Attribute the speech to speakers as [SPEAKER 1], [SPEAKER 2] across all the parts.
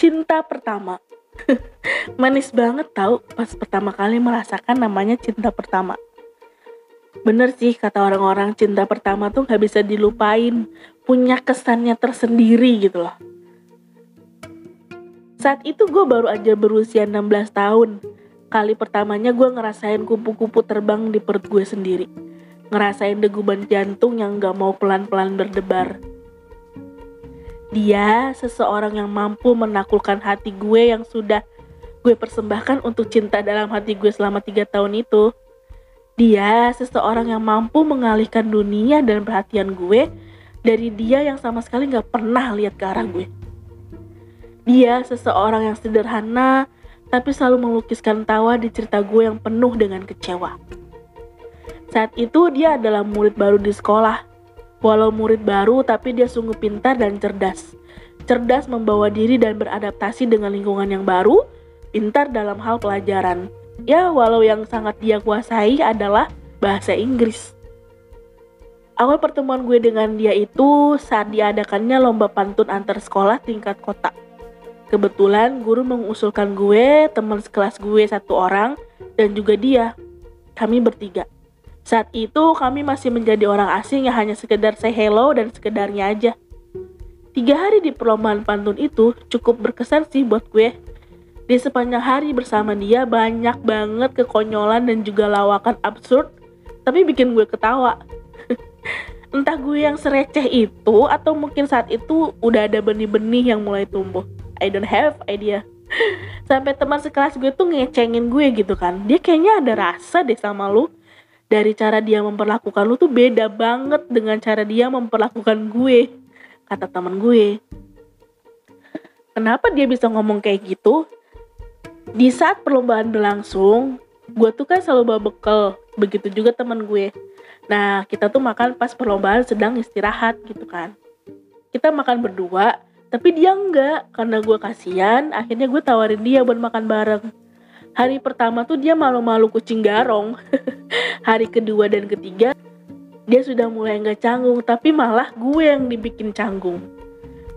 [SPEAKER 1] cinta pertama. Manis banget tau pas pertama kali merasakan namanya cinta pertama. Bener sih kata orang-orang cinta pertama tuh gak bisa dilupain. Punya kesannya tersendiri gitu loh. Saat itu gue baru aja berusia 16 tahun. Kali pertamanya gue ngerasain kupu-kupu terbang di perut gue sendiri. Ngerasain deguban jantung yang gak mau pelan-pelan berdebar dia seseorang yang mampu menaklukkan hati gue yang sudah gue persembahkan untuk cinta dalam hati gue selama tiga tahun itu. Dia seseorang yang mampu mengalihkan dunia dan perhatian gue dari dia yang sama sekali gak pernah lihat ke arah gue. Dia seseorang yang sederhana tapi selalu melukiskan tawa di cerita gue yang penuh dengan kecewa. Saat itu dia adalah murid baru di sekolah Walau murid baru, tapi dia sungguh pintar dan cerdas. Cerdas membawa diri dan beradaptasi dengan lingkungan yang baru, pintar dalam hal pelajaran. Ya, walau yang sangat dia kuasai adalah bahasa Inggris. Awal pertemuan gue dengan dia itu saat diadakannya lomba pantun antar sekolah tingkat kota. Kebetulan guru mengusulkan gue, teman sekelas gue satu orang, dan juga dia. Kami bertiga. Saat itu kami masih menjadi orang asing yang hanya sekedar say hello dan sekedarnya aja. Tiga hari di perlombaan pantun itu cukup berkesan sih buat gue. Di sepanjang hari bersama dia banyak banget kekonyolan dan juga lawakan absurd, tapi bikin gue ketawa. Entah gue yang sereceh itu atau mungkin saat itu udah ada benih-benih yang mulai tumbuh. I don't have idea. Sampai teman sekelas gue tuh ngecengin gue gitu kan. Dia kayaknya ada rasa deh sama lu dari cara dia memperlakukan lu tuh beda banget dengan cara dia memperlakukan gue kata teman gue. Kenapa dia bisa ngomong kayak gitu? Di saat perlombaan berlangsung gue tuh kan selalu bawa bekal. Begitu juga teman gue. Nah kita tuh makan pas perlombaan sedang istirahat gitu kan. Kita makan berdua tapi dia enggak. Karena gue kasihan akhirnya gue tawarin dia buat makan bareng. Hari pertama tuh dia malu-malu kucing garong hari kedua dan ketiga dia sudah mulai nggak canggung tapi malah gue yang dibikin canggung.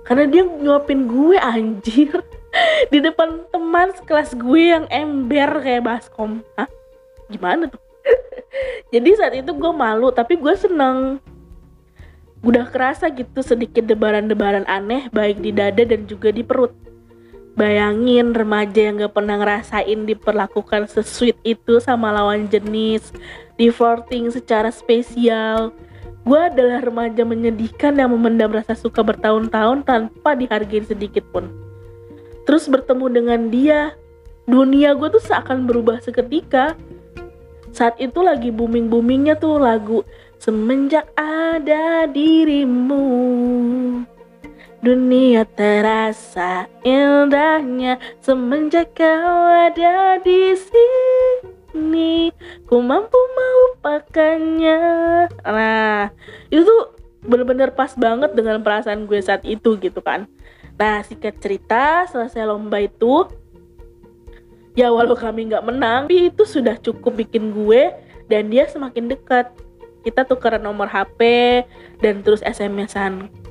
[SPEAKER 1] Karena dia nyuapin gue anjir di depan teman sekelas gue yang ember kayak baskom. Hah? gimana tuh? Jadi saat itu gue malu tapi gue seneng. Udah kerasa gitu sedikit debaran-debaran aneh baik di dada dan juga di perut Bayangin remaja yang gak pernah ngerasain diperlakukan sesuit itu sama lawan jenis, di flirting secara spesial. Gue adalah remaja menyedihkan yang memendam rasa suka bertahun-tahun tanpa dihargai sedikit pun. Terus bertemu dengan dia, dunia gue tuh seakan berubah seketika. Saat itu lagi booming-boomingnya tuh lagu Semenjak ada dirimu Dunia terasa indahnya semenjak kau ada di sini. Ku mampu melupakannya. Nah, itu tuh bener-bener pas banget dengan perasaan gue saat itu gitu kan. Nah, singkat cerita, selesai lomba itu, ya walau kami nggak menang, tapi itu sudah cukup bikin gue dan dia semakin dekat. Kita tukeran nomor HP dan terus SMS-an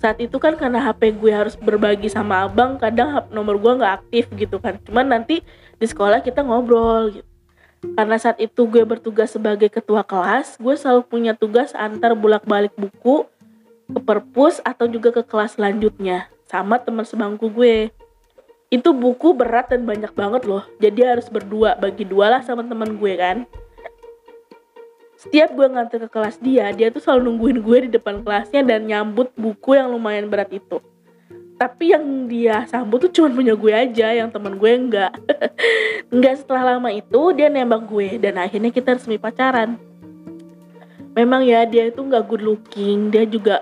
[SPEAKER 1] saat itu kan karena HP gue harus berbagi sama abang kadang nomor gue nggak aktif gitu kan. Cuman nanti di sekolah kita ngobrol gitu. Karena saat itu gue bertugas sebagai ketua kelas gue selalu punya tugas antar bolak balik buku ke perpus atau juga ke kelas selanjutnya sama teman sebangku gue. Itu buku berat dan banyak banget loh. Jadi harus berdua bagi dua lah sama teman gue kan setiap gue nganter ke kelas dia dia tuh selalu nungguin gue di depan kelasnya dan nyambut buku yang lumayan berat itu. Tapi yang dia sambut tuh cuma punya gue aja yang teman gue enggak. Enggak setelah lama itu dia nembak gue dan akhirnya kita resmi pacaran. Memang ya dia itu nggak good looking dia juga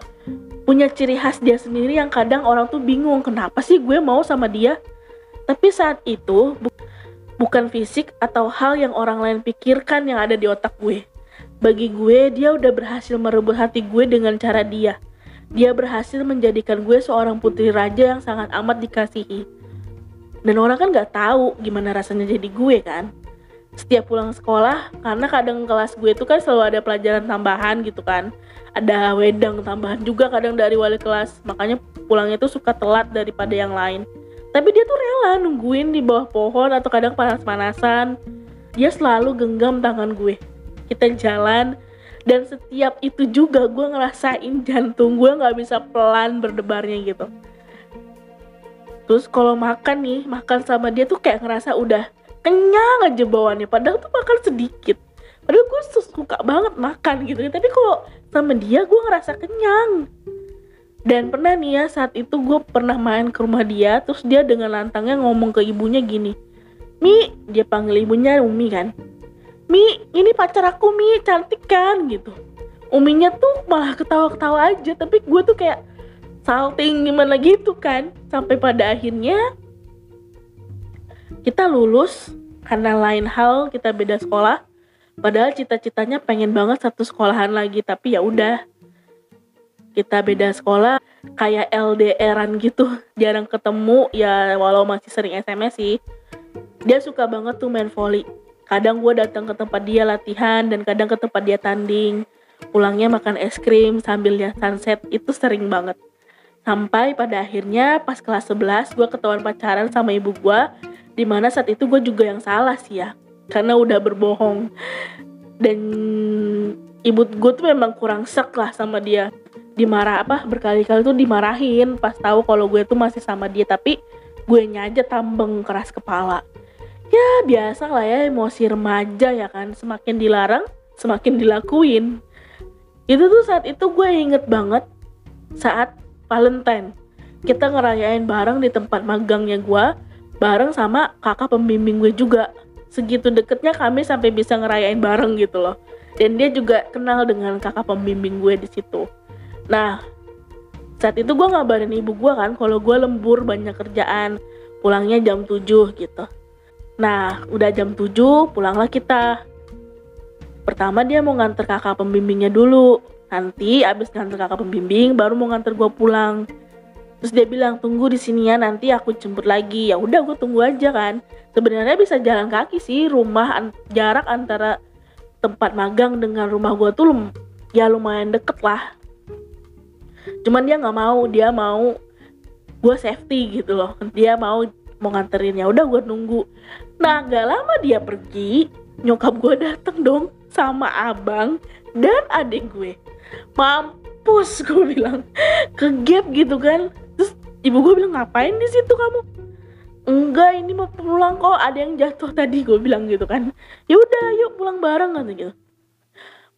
[SPEAKER 1] punya ciri khas dia sendiri yang kadang orang tuh bingung kenapa sih gue mau sama dia? Tapi saat itu bu bukan fisik atau hal yang orang lain pikirkan yang ada di otak gue bagi gue, dia udah berhasil merebut hati gue dengan cara dia. Dia berhasil menjadikan gue seorang putri raja yang sangat amat dikasihi. Dan orang kan gak tahu gimana rasanya jadi gue kan. Setiap pulang sekolah, karena kadang kelas gue itu kan selalu ada pelajaran tambahan gitu kan. Ada wedang tambahan juga kadang dari wali kelas. Makanya pulangnya tuh suka telat daripada yang lain. tapi dia tuh rela nungguin di bawah pohon atau kadang panas-panasan dia selalu genggam tangan gue kita jalan dan setiap itu juga gue ngerasain jantung gue nggak bisa pelan berdebarnya gitu. Terus kalau makan nih makan sama dia tuh kayak ngerasa udah kenyang aja bawaannya padahal tuh makan sedikit. Padahal gue suka banget makan gitu tapi kalau sama dia gue ngerasa kenyang. Dan pernah nih ya saat itu gue pernah main ke rumah dia terus dia dengan lantangnya ngomong ke ibunya gini Mi dia panggil ibunya Umi kan Mi ini pacar aku Mi. Cantik kan? Gitu. Uminya tuh malah ketawa-ketawa aja. Tapi gue tuh kayak salting gimana gitu kan? Sampai pada akhirnya kita lulus karena lain hal kita beda sekolah. Padahal cita-citanya pengen banget satu sekolahan lagi. Tapi ya udah kita beda sekolah. Kayak LDRan gitu jarang ketemu. Ya walau masih sering SMS sih. Dia suka banget tuh main volley kadang gue datang ke tempat dia latihan dan kadang ke tempat dia tanding. Pulangnya makan es krim sambil lihat sunset itu sering banget. Sampai pada akhirnya pas kelas 11 gue ketahuan pacaran sama ibu gue di mana saat itu gue juga yang salah sih ya karena udah berbohong. Dan ibu gue tuh memang kurang sek lah sama dia. Dimarah apa berkali-kali tuh dimarahin pas tahu kalau gue tuh masih sama dia tapi gue aja tambeng keras kepala ya biasa lah ya emosi remaja ya kan. Semakin dilarang semakin dilakuin. Itu tuh saat itu gue inget banget saat Valentine. Kita ngerayain bareng di tempat magangnya gue bareng sama kakak pembimbing gue juga. Segitu deketnya kami sampai bisa ngerayain bareng gitu loh. Dan dia juga kenal dengan kakak pembimbing gue di situ. Nah, saat itu gue ngabarin ibu gue kan kalau gue lembur banyak kerjaan, pulangnya jam 7 gitu. Nah, udah jam 7 pulanglah kita. Pertama dia mau nganter kakak pembimbingnya dulu. Nanti abis nganter kakak pembimbing baru mau nganter gue pulang. Terus dia bilang tunggu di sini ya nanti aku jemput lagi. Ya udah gue tunggu aja kan. Sebenarnya bisa jalan kaki sih rumah an jarak antara tempat magang dengan rumah gue tuh lum ya lumayan deket lah cuman dia nggak mau dia mau gue safety gitu loh dia mau mau nganterin ya udah gue nunggu. Nah gak lama dia pergi nyokap gue dateng dong sama abang dan adik gue. Mampus gue bilang. Ke gap gitu kan. Terus ibu gue bilang ngapain di situ kamu? Enggak ini mau pulang kok. Ada yang jatuh tadi gue bilang gitu kan. Ya udah yuk pulang bareng kan gitu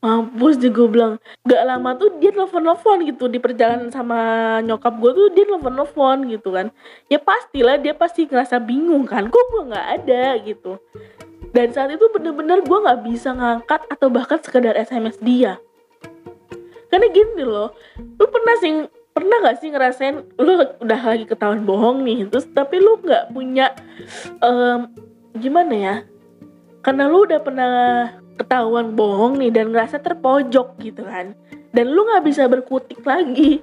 [SPEAKER 1] mampus deh gue bilang. Gak lama tuh dia telepon-telepon gitu di perjalanan sama nyokap gue tuh dia telepon-telepon gitu kan. Ya pastilah dia pasti ngerasa bingung kan. Kok gue nggak ada gitu. Dan saat itu bener-bener gue nggak bisa ngangkat atau bahkan sekedar SMS dia. Karena gini loh lu pernah sih pernah gak sih ngerasain lu udah lagi ketahuan bohong nih terus tapi lu nggak punya um, gimana ya? Karena lu udah pernah ketahuan bohong nih dan ngerasa terpojok gitu kan. Dan lu nggak bisa berkutik lagi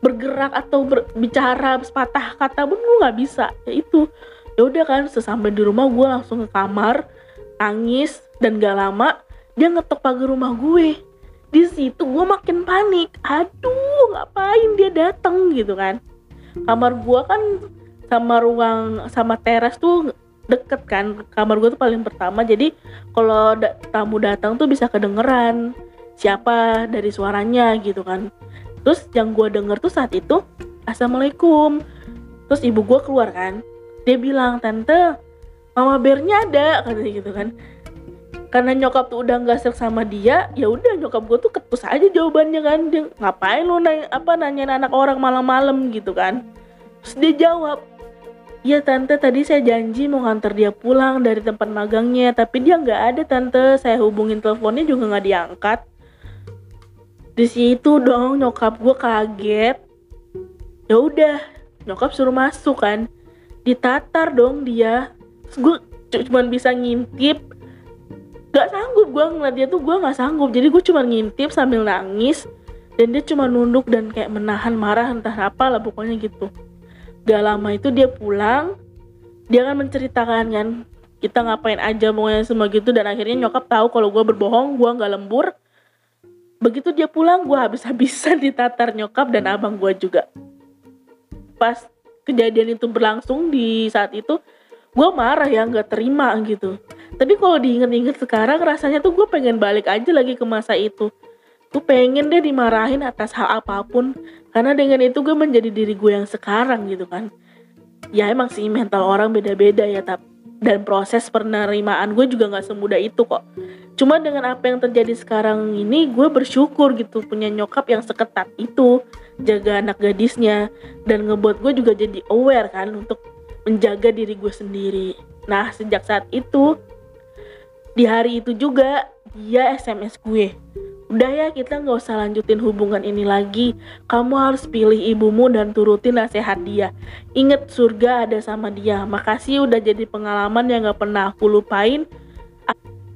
[SPEAKER 1] bergerak atau berbicara sepatah kata pun lu nggak bisa. Ya itu. Ya udah kan sesampai di rumah gue langsung ke kamar tangis dan gak lama dia ngetok pagar rumah gue. Di situ gue makin panik. Aduh ngapain dia datang gitu kan. Kamar gue kan sama ruang sama teras tuh deket kan. Kamar gue tuh paling pertama jadi kalau da tamu datang tuh bisa kedengeran siapa dari suaranya gitu kan. Terus yang gue denger tuh saat itu assalamualaikum. Terus ibu gue keluar kan. Dia bilang tante mama bernya ada katanya gitu kan. Karena nyokap tuh udah nggak serk sama dia ya udah nyokap gue tuh ketus aja jawabannya kan. Dia ngapain lu nanya apa nanyain anak orang malam-malam? gitu kan. Terus dia jawab Iya tante, tadi saya janji mau nganter dia pulang dari tempat magangnya, tapi dia nggak ada tante. Saya hubungin teleponnya juga nggak diangkat. Di situ dong nyokap gue kaget. Ya udah, nyokap suruh masuk kan. Ditatar dong dia. Gue cuma bisa ngintip. Gak sanggup gue ngeliat dia tuh gue nggak sanggup. Jadi gue cuma ngintip sambil nangis. Dan dia cuma nunduk dan kayak menahan marah entah apa lah pokoknya gitu gak lama itu dia pulang dia kan menceritakan kan kita ngapain aja pokoknya semua gitu dan akhirnya nyokap tahu kalau gue berbohong gue nggak lembur. Begitu dia pulang gue habis-habisan ditatar nyokap dan abang gue juga. Pas kejadian itu berlangsung di saat itu gue marah ya nggak terima gitu. Tapi kalau diinget-inget sekarang rasanya tuh gue pengen balik aja lagi ke masa itu. Gue pengen deh dimarahin atas hal apa pun karena dengan itu gue menjadi diri gue yang sekarang gitu kan. Ya emang sih mental orang beda-beda ya tapi dan proses penerimaan gue juga nggak semudah itu kok. Cuma dengan apa yang terjadi sekarang ini gue bersyukur gitu punya nyokap yang seketat itu jaga anak gadisnya dan ngebuat gue juga jadi aware kan untuk menjaga diri gue sendiri. Nah sejak saat itu di hari itu juga dia SMS gue Udah ya kita nggak usah lanjutin hubungan ini lagi. Kamu harus pilih ibumu dan turutin nasihat dia. Ingat surga ada sama dia. Makasih udah jadi pengalaman yang nggak pernah aku lupain.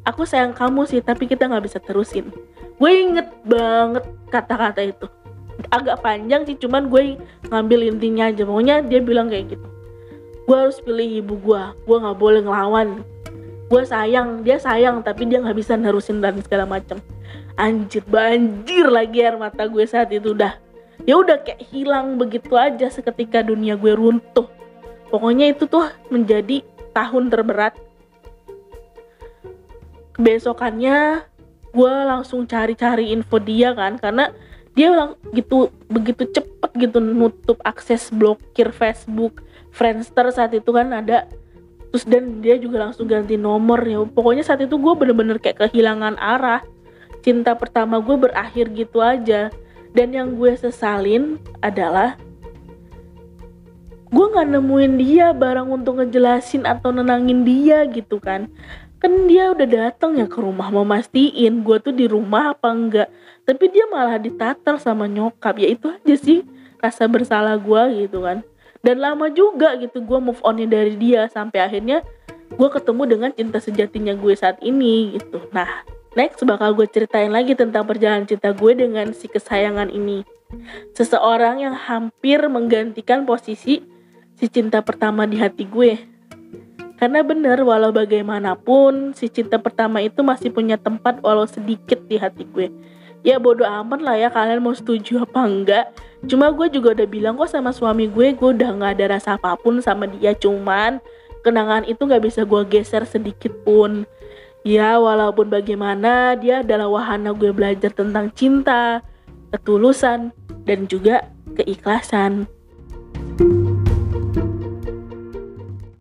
[SPEAKER 1] Aku sayang kamu sih, tapi kita nggak bisa terusin. Gue inget banget kata-kata itu. Agak panjang sih, cuman gue ngambil intinya aja. Pokoknya dia bilang kayak gitu. Gue harus pilih ibu gue. Gue nggak boleh ngelawan. Gue sayang, dia sayang, tapi dia nggak bisa nerusin dan segala macam anjir banjir lagi air mata gue saat itu udah ya udah kayak hilang begitu aja seketika dunia gue runtuh. Pokoknya itu tuh menjadi tahun terberat. Kebesokannya gue langsung cari-cari info dia kan karena dia lang gitu begitu cepet gitu nutup akses blokir Facebook Friendster saat itu kan ada. Terus dan dia juga langsung ganti nomor ya. Pokoknya saat itu gue bener-bener kayak kehilangan arah cinta pertama gue berakhir gitu aja. Dan yang gue sesalin adalah gue nggak nemuin dia barang untuk ngejelasin atau nenangin dia gitu kan. Kan dia udah datang ya ke rumah mau mastiin gue tuh di rumah apa enggak. Tapi dia malah ditatar sama nyokap. Ya itu aja sih rasa bersalah gue gitu kan. Dan lama juga gitu gue move onnya dari dia sampai akhirnya gue ketemu dengan cinta sejatinya gue saat ini gitu. Nah Next bakal gue ceritain lagi tentang perjalanan cinta gue dengan si kesayangan ini. Seseorang yang hampir menggantikan posisi si cinta pertama di hati gue. Karena bener walau bagaimanapun si cinta pertama itu masih punya tempat walau sedikit di hati gue. Ya bodoh amat lah ya kalian mau setuju apa enggak. Cuma gue juga udah bilang kok sama suami gue gue udah gak ada rasa apa pun sama dia. Cuman kenangan itu gak bisa gue geser sedikit pun Ya, walaupun bagaimana, dia adalah wahana gue belajar tentang cinta, ketulusan, dan juga keikhlasan.